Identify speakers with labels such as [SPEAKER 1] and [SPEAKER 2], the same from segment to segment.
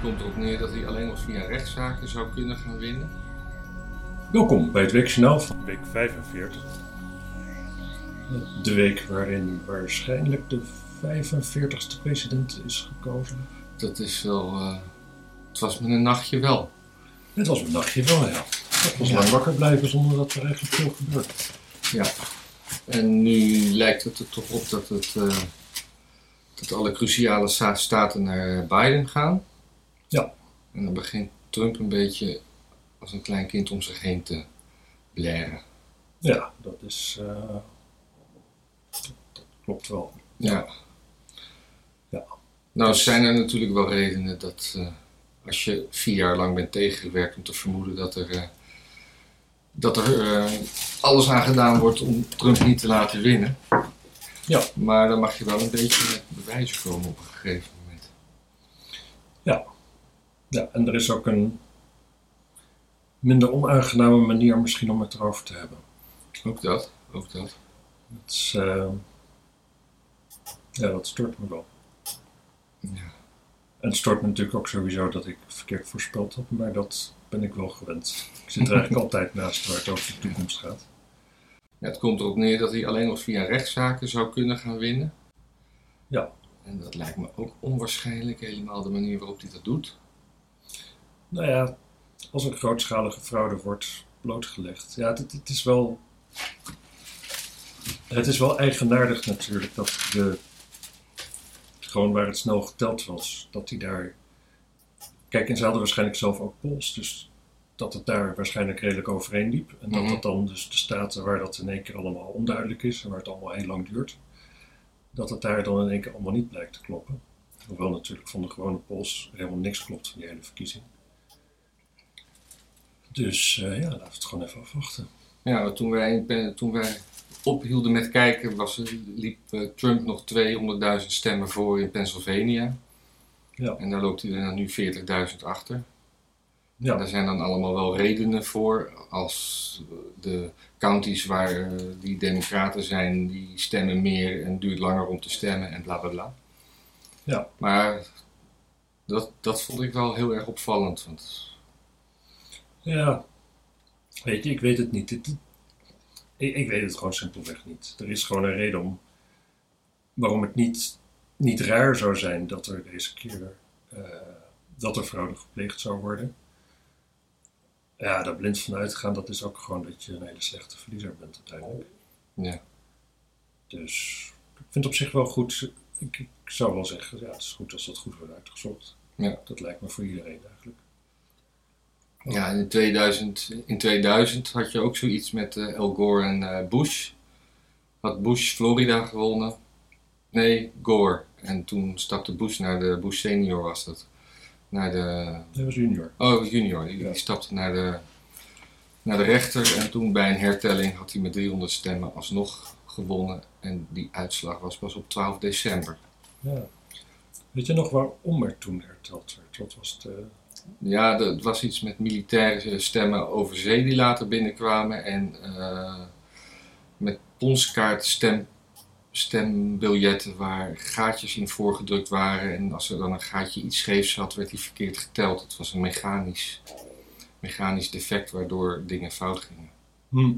[SPEAKER 1] Het komt erop neer dat hij alleen nog via rechtszaken zou kunnen gaan winnen.
[SPEAKER 2] Welkom bij het Weekjournaal van week 45. De week waarin waarschijnlijk de 45ste president is gekozen.
[SPEAKER 1] Dat is wel. eh, het was met een nachtje wel.
[SPEAKER 2] Dit was een nachtje wel, ja. Dat was
[SPEAKER 1] Ja.
[SPEAKER 2] lang wakker blijven zonder dat er eigenlijk veel gebeurt.
[SPEAKER 1] Ja. En nu lijkt het er toch op dat, het, eh, dat alle cruciale sta- staten naar Biden gaan. En dan begint Trump een beetje als een klein kind om zich heen te blaren.
[SPEAKER 2] Ja, dat is. eh, dat, dat klopt wel.
[SPEAKER 1] Ja.
[SPEAKER 2] Ja.
[SPEAKER 1] Nou zijn er natuurlijk wel redenen dat eh, als je vier jaar lang bent tegengewerkt om te vermoeden dat er, eh, dat er eh, alles aan gedaan wordt om Trump niet te laten winnen.
[SPEAKER 2] Ja.
[SPEAKER 1] Maar dan mag je wel een beetje met bewijzen komen op een gegeven moment.
[SPEAKER 2] Ja, en er is ook een minder onaangename manier misschien om het erover te hebben.
[SPEAKER 1] Ook dat, ook dat.
[SPEAKER 2] Het is, eh, ja, dat stoort me wel.
[SPEAKER 1] Ja.
[SPEAKER 2] En het stoort me natuurlijk ook sowieso dat ik verkeerd voorspeld heb, maar dat ben ik wel gewend. Ik zit er eigenlijk altijd naast waar het over de toekomst gaat.
[SPEAKER 1] Ja, het komt erop neer dat hij alleen nog via rechtszaken zou kunnen gaan winnen.
[SPEAKER 2] Ja.
[SPEAKER 1] En dat lijkt me ook onwaarschijnlijk, helemaal de manier waarop hij dat doet.
[SPEAKER 2] Nou ja, als een grootschalige fraude wordt blootgelegd. Ja, het, het is wel. Het is wel eigenaardig natuurlijk dat de. Gewoon waar het snel geteld was, dat hij daar. Kijk, en ze hadden waarschijnlijk zelf ook pols, dus dat het daar waarschijnlijk redelijk overeen liep. En dat
[SPEAKER 1] Mhm.
[SPEAKER 2] dat dan dus de staten waar dat in één keer allemaal onduidelijk is en waar het allemaal heel lang duurt, dat het daar dan in één keer allemaal niet blijkt te kloppen. Hoewel natuurlijk van de gewone pols helemaal niks klopt van die hele verkiezing. Dus eh, ja, laten we het gewoon even afwachten.
[SPEAKER 1] Ja, toen wij, toen wij ophielden met kijken, was, liep eh, Trump nog 200.000 stemmen voor in Pennsylvania.
[SPEAKER 2] Ja.
[SPEAKER 1] En daar loopt hij er nu 40.000 achter.
[SPEAKER 2] Ja,
[SPEAKER 1] Daar zijn dan allemaal wel redenen voor. Als de counties waar eh, die democraten zijn, die stemmen meer en duurt langer om te stemmen en bla bla bla.
[SPEAKER 2] Ja.
[SPEAKER 1] Maar dat, dat vond ik wel heel erg opvallend. Want
[SPEAKER 2] ja. Weet je, ik weet het niet. Ik, ik weet het gewoon simpelweg niet. Er is gewoon een reden om waarom het niet, niet raar zou zijn dat er deze keer eh, dat er fraude gepleegd zou worden. Ja, daar blind van uitgaan, dat is ook gewoon dat je een hele slechte verliezer bent uiteindelijk.
[SPEAKER 1] ja,
[SPEAKER 2] Dus ik vind het op zich wel goed. Ik, ik zou wel zeggen, ja, het is goed als dat goed wordt uitgezocht.
[SPEAKER 1] Ja.
[SPEAKER 2] Dat lijkt me voor iedereen eigenlijk.
[SPEAKER 1] Ja in, 2000, in 2000 had je ook zoiets met Al Gore en eh, Bush. Had Bush Florida gewonnen? Nee, Gore. En toen stapte Bush naar de, Bush senior was dat. Naar de,
[SPEAKER 2] Dat was junior.
[SPEAKER 1] Oh, junior. Die,
[SPEAKER 2] Ja.
[SPEAKER 1] die stapte naar de, naar de rechter en toen bij een hertelling had hij met 300 stemmen alsnog gewonnen. En die uitslag was pas op 12 december.
[SPEAKER 2] Ja. Weet je nog waarom er toen herteld werd? Wat was het? Eh,
[SPEAKER 1] Ja, het was iets met militaire stemmen over zee die later binnenkwamen. En eh, met ponskaart stem, stembiljetten waar gaatjes in voorgedrukt waren. En als er dan een gaatje iets scheefs zat, werd die verkeerd geteld. Het was een mechanisch, mechanisch defect waardoor dingen fout gingen.
[SPEAKER 2] Hm.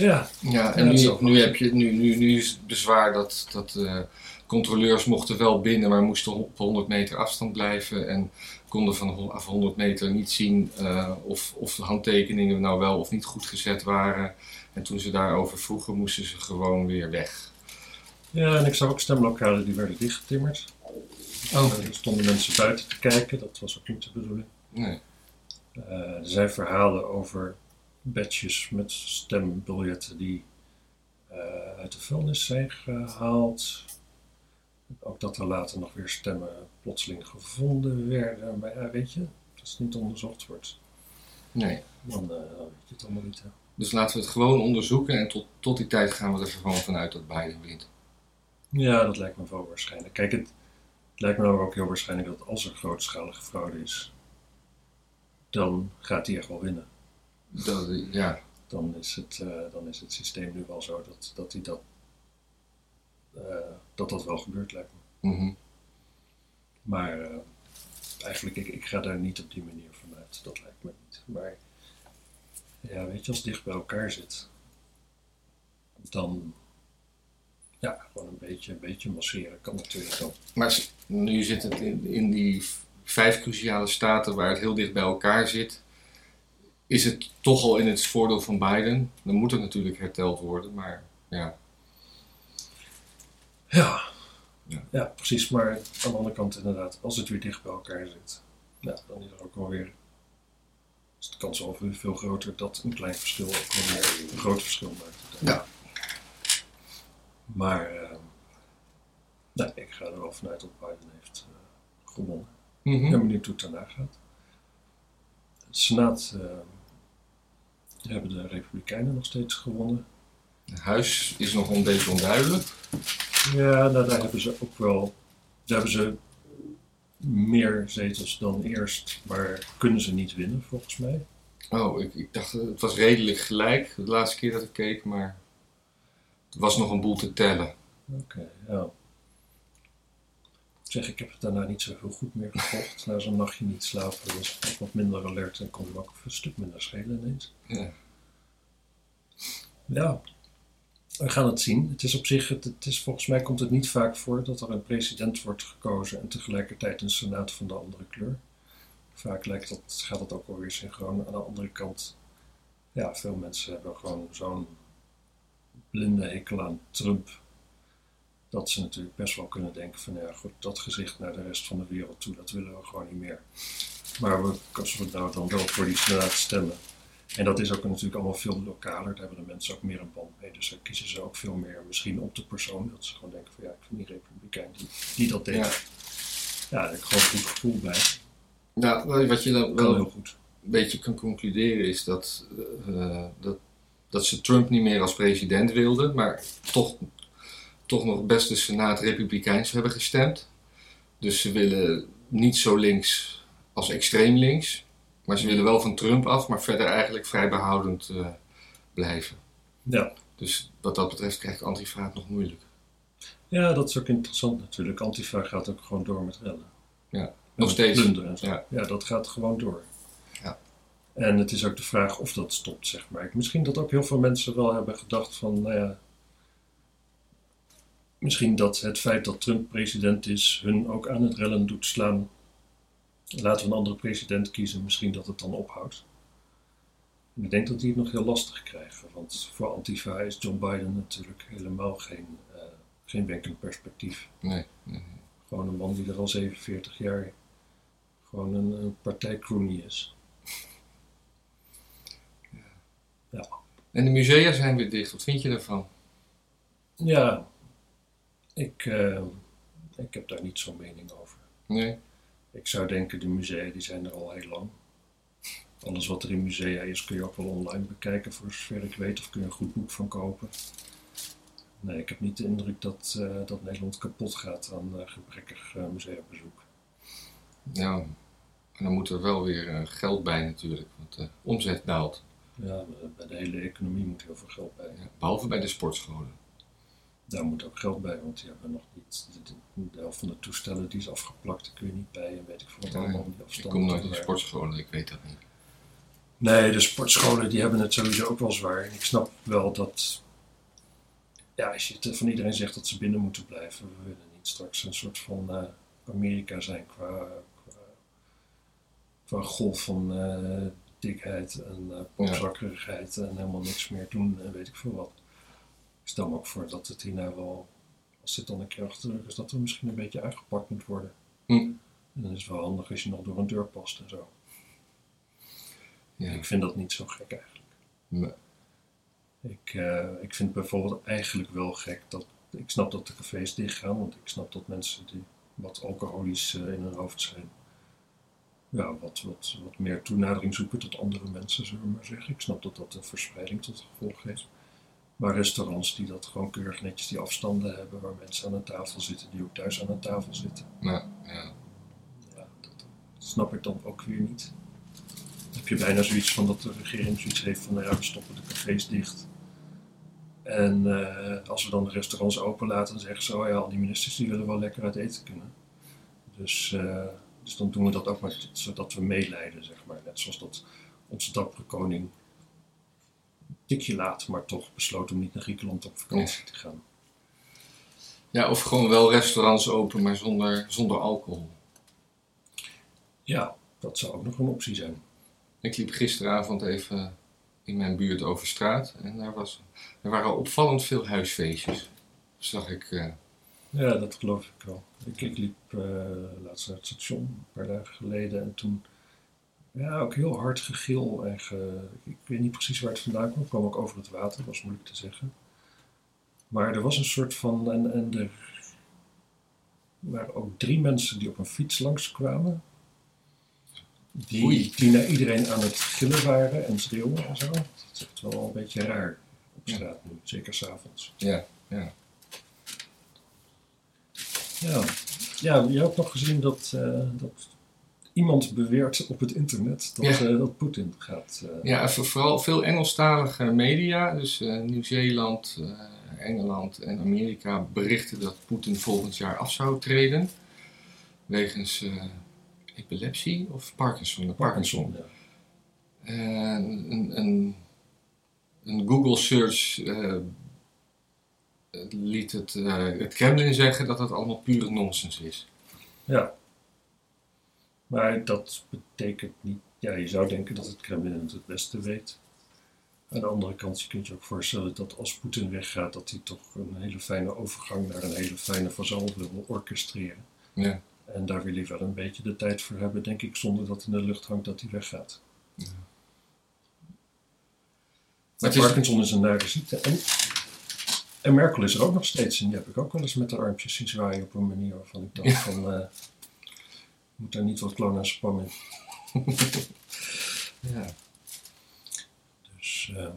[SPEAKER 2] Ja,
[SPEAKER 1] Ja, en nu, heb je, nu, nu, nu is het bezwaar dat, dat eh, controleurs mochten wel binnen, maar moesten op 100 meter afstand blijven. En konden van ho- af 100 meter niet zien eh, of, of de handtekeningen nou wel of niet goed gezet waren. En toen ze daarover vroegen, moesten ze gewoon weer weg.
[SPEAKER 2] ja, en ik zag ook stemlokalen die werden dichtgetimmerd.
[SPEAKER 1] Oh.
[SPEAKER 2] Er stonden mensen buiten te kijken, dat was ook niet de bedoeling.
[SPEAKER 1] Nee.
[SPEAKER 2] Eh, er zijn verhalen over badges met stembiljetten die eh, uit de vuilnis zijn gehaald. Ook dat er later nog weer stemmen plotseling gevonden werden. Maar ja, weet je, als het niet onderzocht wordt,
[SPEAKER 1] nee.
[SPEAKER 2] dan, eh, weet je het allemaal niet. Hè.
[SPEAKER 1] Dus laten we het gewoon onderzoeken en tot, tot die tijd gaan we er gewoon vanuit dat Biden wint.
[SPEAKER 2] Ja, dat lijkt me wel waarschijnlijk. Kijk, het, het lijkt me nou ook heel waarschijnlijk dat als er grootschalige fraude is, dan gaat hij echt wel winnen.
[SPEAKER 1] Dat, ja,
[SPEAKER 2] Dan is het, eh, dan is het systeem nu wel zo dat, dat, hij dat, eh, dat dat wel gebeurt, lijkt me.
[SPEAKER 1] mhm.
[SPEAKER 2] Maar eh, eigenlijk, ik, ik ga daar niet op die manier vanuit. Dat lijkt me niet. Maar ja, weet je, als het dicht bij elkaar zit, dan ja, gewoon een beetje, een beetje masseren kan natuurlijk wel.
[SPEAKER 1] Maar nu zit het in, in die vijf cruciale staten waar het heel dicht bij elkaar zit. Is het toch al in het voordeel van Biden? Dan moet het natuurlijk herteld worden, maar ja.
[SPEAKER 2] Ja.
[SPEAKER 1] Ja.
[SPEAKER 2] ja, precies. Maar aan de andere kant inderdaad, als het weer dicht bij elkaar zit, ja, dan is er ook wel weer is de kans wel weer veel groter dat een klein verschil ook wel weer een groot verschil maakt.
[SPEAKER 1] Ja.
[SPEAKER 2] Maar eh, nee, ik ga er wel vanuit dat Biden heeft eh, gewonnen.
[SPEAKER 1] Mhm.
[SPEAKER 2] Ik ben benieuwd hoe het daarna gaat. De Senaat eh, hebben de Republikeinen nog steeds gewonnen.
[SPEAKER 1] Het huis is nog een beetje onduidelijk.
[SPEAKER 2] Ja, nou, daar hebben ze ook wel. Daar hebben ze meer zetels dan eerst, maar kunnen ze niet winnen volgens mij.
[SPEAKER 1] Oh, ik, ik dacht, het was redelijk gelijk de laatste keer dat ik keek, maar er was nog een boel te tellen.
[SPEAKER 2] Oké, ja. Ik zeg, ik heb het daarna niet zo heel goed meer gevolgd. Na zo'n nachtje niet slapen was ik wat minder alert en kon me ook een stuk minder schelen ineens.
[SPEAKER 1] Ja.
[SPEAKER 2] Ja, we gaan het zien. Het is op zich, het, het is, volgens mij komt het niet vaak voor dat er een president wordt gekozen en tegelijkertijd een senaat van de andere kleur. Vaak lijkt dat, gaat dat ook alweer synchroon. Aan de andere kant, ja, veel mensen hebben gewoon zo'n blinde hekel aan Trump. Dat ze natuurlijk best wel kunnen denken van ja goed, dat gezicht naar de rest van de wereld toe, dat willen we gewoon niet meer. Maar we, als we nou dan wel voor die senaat stemmen, en dat is ook natuurlijk allemaal veel lokaler. Daar hebben de mensen ook meer een band mee. Dus daar kiezen ze ook veel meer misschien op de persoon. Dat ze gewoon denken van ja, ik vind die republikein die, die dat deed.
[SPEAKER 1] Ja.
[SPEAKER 2] Ja, daar heb ik gewoon een goed gevoel bij.
[SPEAKER 1] Nou, wat je dan
[SPEAKER 2] Wel
[SPEAKER 1] wel
[SPEAKER 2] heel goed.
[SPEAKER 1] een beetje kan concluderen is dat, eh, dat, dat ze Trump niet meer als president wilden, maar toch, toch nog best de Senaat Republikeins hebben gestemd. Dus ze willen niet zo links als extreem links, maar ze willen wel van Trump af, maar verder eigenlijk vrij behoudend eh, blijven.
[SPEAKER 2] Ja.
[SPEAKER 1] Dus wat dat betreft krijgt Antifa het nog moeilijk.
[SPEAKER 2] ja, dat is ook interessant natuurlijk. Antifa gaat ook gewoon door met rellen.
[SPEAKER 1] Ja, nog steeds.
[SPEAKER 2] plunderen en zo.
[SPEAKER 1] Ja.
[SPEAKER 2] ja, dat gaat gewoon door.
[SPEAKER 1] Ja.
[SPEAKER 2] En het is ook de vraag of dat stopt, zeg maar. Misschien dat ook heel veel mensen wel hebben gedacht van, nou ja... Misschien dat het feit dat Trump president is, hun ook aan het rellen doet slaan. Laten we een andere president kiezen, misschien dat het dan ophoudt. Ik denk dat die het nog heel lastig krijgen, want voor Antifa is John Biden natuurlijk helemaal geen, eh, geen wenkend perspectief.
[SPEAKER 1] Nee. nee.
[SPEAKER 2] Gewoon een man die er al 47 jaar gewoon een, een is.
[SPEAKER 1] En de musea zijn weer dicht. Wat vind je daarvan?
[SPEAKER 2] Ja, ik, eh, ik heb daar niet zo'n mening over.
[SPEAKER 1] Nee?
[SPEAKER 2] Ik zou denken, de musea die zijn er al heel lang. Alles wat er in musea is kun je ook wel online bekijken, voor zover ik weet, of kun je een goed boek van kopen. Nee, ik heb niet de indruk dat, eh, dat Nederland kapot gaat aan eh, gebrekkig eh, museumbezoek.
[SPEAKER 1] Ja, en dan moet er wel weer geld bij natuurlijk, want de omzet daalt.
[SPEAKER 2] Ja, bij de hele economie moet heel veel geld bij.
[SPEAKER 1] Ja, behalve bij de sportscholen.
[SPEAKER 2] Daar moet ook geld bij, want die hebben nog niet. De, de, de helft van de toestellen die is afgeplakt, daar kun je niet bij. En weet ik veel wat
[SPEAKER 1] Ja,
[SPEAKER 2] allemaal die
[SPEAKER 1] Ik kom nooit in
[SPEAKER 2] bewaken.
[SPEAKER 1] sportscholen, ik weet dat niet.
[SPEAKER 2] Nee, de sportscholen die hebben het sowieso ook wel zwaar. En ik snap wel dat. Ja, als je van iedereen zegt dat ze binnen moeten blijven, we willen niet straks een soort van eh, Amerika zijn qua, qua, qua golf van eh, dikheid en uh, popzakkerigheid en helemaal niks meer doen en weet ik veel wat. Stel me ook voor dat het hierna wel, als dit dan een keer achter de rug is, dat er misschien een beetje aangepakt moet worden.
[SPEAKER 1] Hm.
[SPEAKER 2] En dan is het wel handig als je nog door een deur past en zo.
[SPEAKER 1] Ja.
[SPEAKER 2] Ik vind dat niet zo gek eigenlijk.
[SPEAKER 1] Nee.
[SPEAKER 2] Ik, eh, ik vind bijvoorbeeld eigenlijk wel gek dat. Ik snap dat de cafés dichtgaan, want ik snap dat mensen die wat alcoholisch eh, in hun hoofd zijn. Ja, wat, wat, wat meer toenadering zoeken tot andere mensen, zullen we maar zeggen. Ik snap dat dat een verspreiding tot gevolg heeft. Maar restaurants die dat gewoon keurig netjes die afstanden hebben, waar mensen aan een tafel zitten, die ook thuis aan een tafel zitten.
[SPEAKER 1] Nou, ja.
[SPEAKER 2] Ja, dat snap ik dan ook weer niet. Dan heb je bijna zoiets van dat de regering zoiets heeft van, nou ja, we stoppen de cafés dicht. En eh, als we dan de restaurants open laten, dan zeggen ze, oh ja, al die ministers die willen wel lekker uit eten kunnen. Dus, eh, dus dan doen we dat ook maar zodat we meeleiden, zeg maar. Net zoals dat onze dappere koning tikje laat, maar toch besloot om niet naar Griekenland op vakantie te gaan.
[SPEAKER 1] Ja, of gewoon wel restaurants open, maar zonder, zonder alcohol.
[SPEAKER 2] Ja, dat zou ook nog een optie zijn.
[SPEAKER 1] Ik liep gisteravond even in mijn buurt over straat en daar was, er waren opvallend veel huisfeestjes. Zag ik. eh,
[SPEAKER 2] Ja, dat geloof ik wel. Ik, ik liep eh, laatst naar het station, een paar dagen geleden, en toen ja, ook heel hard gegil. En ge- ik weet niet precies waar het vandaan kwam. Het kwam ook over het water, was moeilijk te zeggen. Maar er was een soort van. En, en er waren ook drie mensen die op een fiets langskwamen. Die,
[SPEAKER 1] Oei.
[SPEAKER 2] die naar iedereen aan het gillen waren en schreeuwen en zo. Dat is echt wel een beetje raar op
[SPEAKER 1] Ja.
[SPEAKER 2] straat nu, zeker s'avonds.
[SPEAKER 1] ja, ja.
[SPEAKER 2] Ja, ja je hebt nog gezien dat, eh, dat iemand beweert op het internet dat,
[SPEAKER 1] Ja.
[SPEAKER 2] eh, dat Poetin gaat. eh,
[SPEAKER 1] ja, voor- vooral veel Engelstalige media, dus eh, Nieuw-Zeeland, Engeland en Amerika berichten dat Poetin volgend jaar af zou treden. Wegens epilepsie of Parkinson? Parkinson.
[SPEAKER 2] ja.
[SPEAKER 1] En een, een, een Google search liet het, het Kremlin zeggen dat het allemaal pure nonsens is.
[SPEAKER 2] Ja. Maar dat betekent niet. Ja, je zou denken dat het Kremlin het het beste weet. Aan de andere kant, je kunt je ook voorstellen dat als Poetin weggaat, dat hij toch een hele fijne overgang naar een hele fijne vazal wil orchestreren.
[SPEAKER 1] Ja.
[SPEAKER 2] En daar wil hij wel een beetje de tijd voor hebben, denk ik, zonder dat in de lucht hangt dat hij weggaat.
[SPEAKER 1] Maar
[SPEAKER 2] Maar
[SPEAKER 1] is-
[SPEAKER 2] Parkinson is een nare ziekte. En, en Merkel is er ook nog steeds. En die heb ik ook wel eens met de armpjes zien zwaaien op een manier waarvan ik dacht
[SPEAKER 1] Ja.
[SPEAKER 2] van... eh, moet daar niet wat clonazepam in.
[SPEAKER 1] Ja.
[SPEAKER 2] Dus, eh,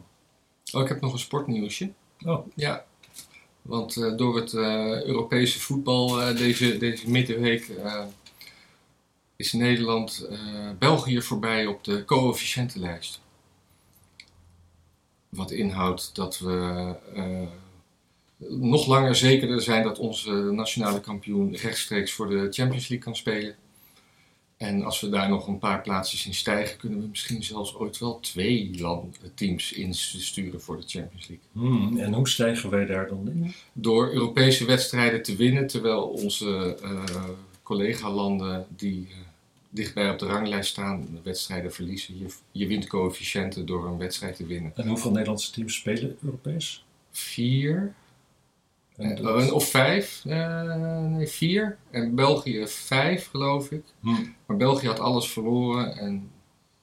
[SPEAKER 1] Oh, ik heb nog een sportnieuwsje.
[SPEAKER 2] oh,
[SPEAKER 1] Ja, want eh, door het eh, Europese voetbal deze, deze middenweek is Nederland België voorbij op de coëfficiëntenlijst. Wat inhoudt dat we nog langer zekerder zijn dat onze nationale kampioen rechtstreeks voor de Champions League kan spelen. En als we daar nog een paar plaatsjes in stijgen, kunnen we misschien zelfs ooit wel twee teams insturen voor de Champions League
[SPEAKER 2] hmm, en hoe stijgen wij daar dan in?
[SPEAKER 1] door Europese wedstrijden te winnen, terwijl onze eh, collega-landen die eh, dichtbij op de ranglijst staan, de wedstrijden verliezen. Je, je wint coëfficiënten door een wedstrijd te winnen.
[SPEAKER 2] En hoeveel Nederlandse teams spelen Europees?
[SPEAKER 1] Vier
[SPEAKER 2] Dat-
[SPEAKER 1] of vijf? Eh, nee, vier. En België vijf, geloof ik.
[SPEAKER 2] Hmm.
[SPEAKER 1] Maar België had alles verloren en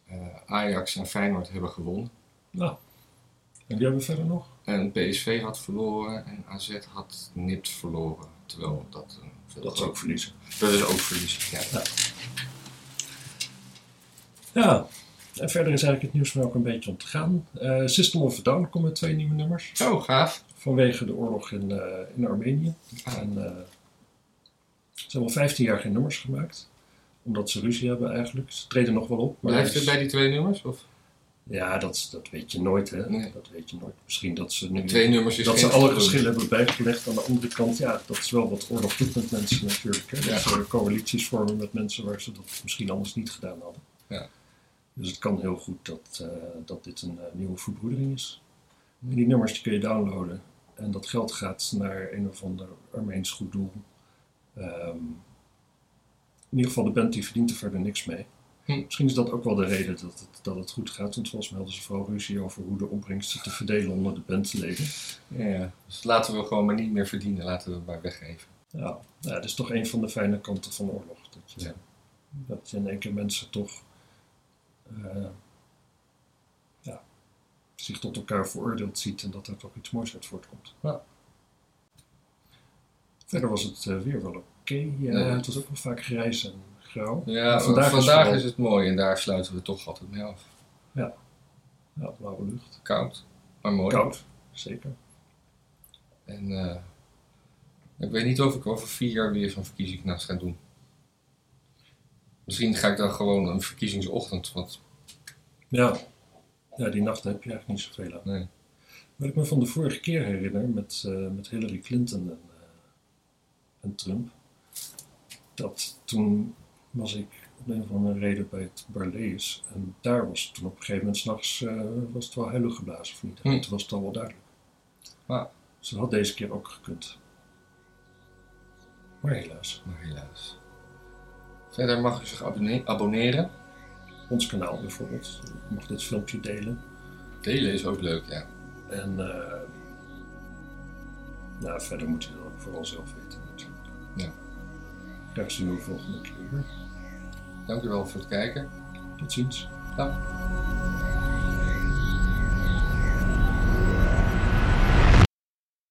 [SPEAKER 1] eh, Ajax en Feyenoord hebben gewonnen.
[SPEAKER 2] Nou, en die hebben we verder nog?
[SPEAKER 1] En PSV had verloren en AZ had nipt verloren. Terwijl dat... veel
[SPEAKER 2] Dat is ook verliezen.
[SPEAKER 1] Dat is ook verliezen, ja.
[SPEAKER 2] Ja, en verder is eigenlijk het nieuws me ook een beetje ontgaan. Eh System of Down komt met twee nieuwe nummers.
[SPEAKER 1] Zo, gaaf.
[SPEAKER 2] Vanwege de oorlog in, eh, in Armenië. En eh, ze hebben al 15 jaar geen nummers gemaakt. Omdat ze ruzie hebben eigenlijk. Ze treden nog wel op. Maar
[SPEAKER 1] Blijft het bij die twee nummers? Of?
[SPEAKER 2] Ja, dat, dat weet je nooit hè.
[SPEAKER 1] Nee.
[SPEAKER 2] Dat weet je nooit. Misschien dat ze nu...
[SPEAKER 1] Twee nummers is
[SPEAKER 2] dat ze alle verschillen hebben bijgelegd. Aan de andere kant, ja, dat is wel wat oorlog doet met mensen natuurlijk. Hè? Dat
[SPEAKER 1] Ja.
[SPEAKER 2] ze coalities vormen met mensen waar ze dat misschien anders niet gedaan hadden.
[SPEAKER 1] Ja.
[SPEAKER 2] Dus het kan heel goed dat, eh, dat dit een nieuwe verbroedering is. En die nummers die kun je downloaden. En dat geld gaat naar een of ander Armeens goed doel. Ehm, in ieder geval, de band die verdient er verder niks mee.
[SPEAKER 1] Hm.
[SPEAKER 2] Misschien is dat ook wel de reden dat het, dat het goed gaat. Want volgens mij hadden ze vooral ruzie over hoe de opbrengsten te verdelen onder de bandleden.
[SPEAKER 1] Ja, ja. Dus laten we gewoon maar niet meer verdienen. Laten we het maar weggeven.
[SPEAKER 2] Ja, ja, dat is toch een van de fijne kanten van oorlog. Dat je,
[SPEAKER 1] Ja.
[SPEAKER 2] dat je in één keer mensen toch eh, zich tot elkaar veroordeeld ziet en dat er toch iets moois uit voortkomt.
[SPEAKER 1] Ja.
[SPEAKER 2] Verder was het eh, weer wel oké. Ja,
[SPEAKER 1] Ja.
[SPEAKER 2] Het was ook wel vaak grijs en grauw.
[SPEAKER 1] Ja,
[SPEAKER 2] Maar
[SPEAKER 1] vandaag,
[SPEAKER 2] vandaag
[SPEAKER 1] is, het mooi en daar sluiten we toch altijd mee af.
[SPEAKER 2] Ja, blauwe lucht.
[SPEAKER 1] Koud, maar mooi.
[SPEAKER 2] Koud, zeker.
[SPEAKER 1] En eh, ik weet niet of ik over vier jaar weer zo'n verkiezingsnacht ga doen. Misschien ga ik dan gewoon een verkiezingsochtend, want
[SPEAKER 2] Ja. Ja, die nacht heb je eigenlijk niet zoveel aan.
[SPEAKER 1] nee.
[SPEAKER 2] Wat ik me van de vorige keer herinner met, eh, met Hillary Clinton en, eh, en Trump. Dat toen was ik op een of andere reden bij het Barlees. En daar was het toen op een gegeven moment s'nachts uh, was het wel heilig geblazen of niet.
[SPEAKER 1] Hm.
[SPEAKER 2] Toen was het al wel duidelijk.
[SPEAKER 1] Ah.
[SPEAKER 2] Dus dat had deze keer ook gekund. Maar helaas.
[SPEAKER 1] Maar helaas. Verder mag u zich abonne- abonneren.
[SPEAKER 2] Ons kanaal bijvoorbeeld. Je mag dit filmpje delen.
[SPEAKER 1] Delen is ook leuk, ja.
[SPEAKER 2] En eh, nou, verder moet je dan ook vooral zelf weten natuurlijk.
[SPEAKER 1] Ja.
[SPEAKER 2] Graag zien we de volgende keer.
[SPEAKER 1] Dank u wel voor het kijken.
[SPEAKER 2] Tot ziens.
[SPEAKER 1] Dag.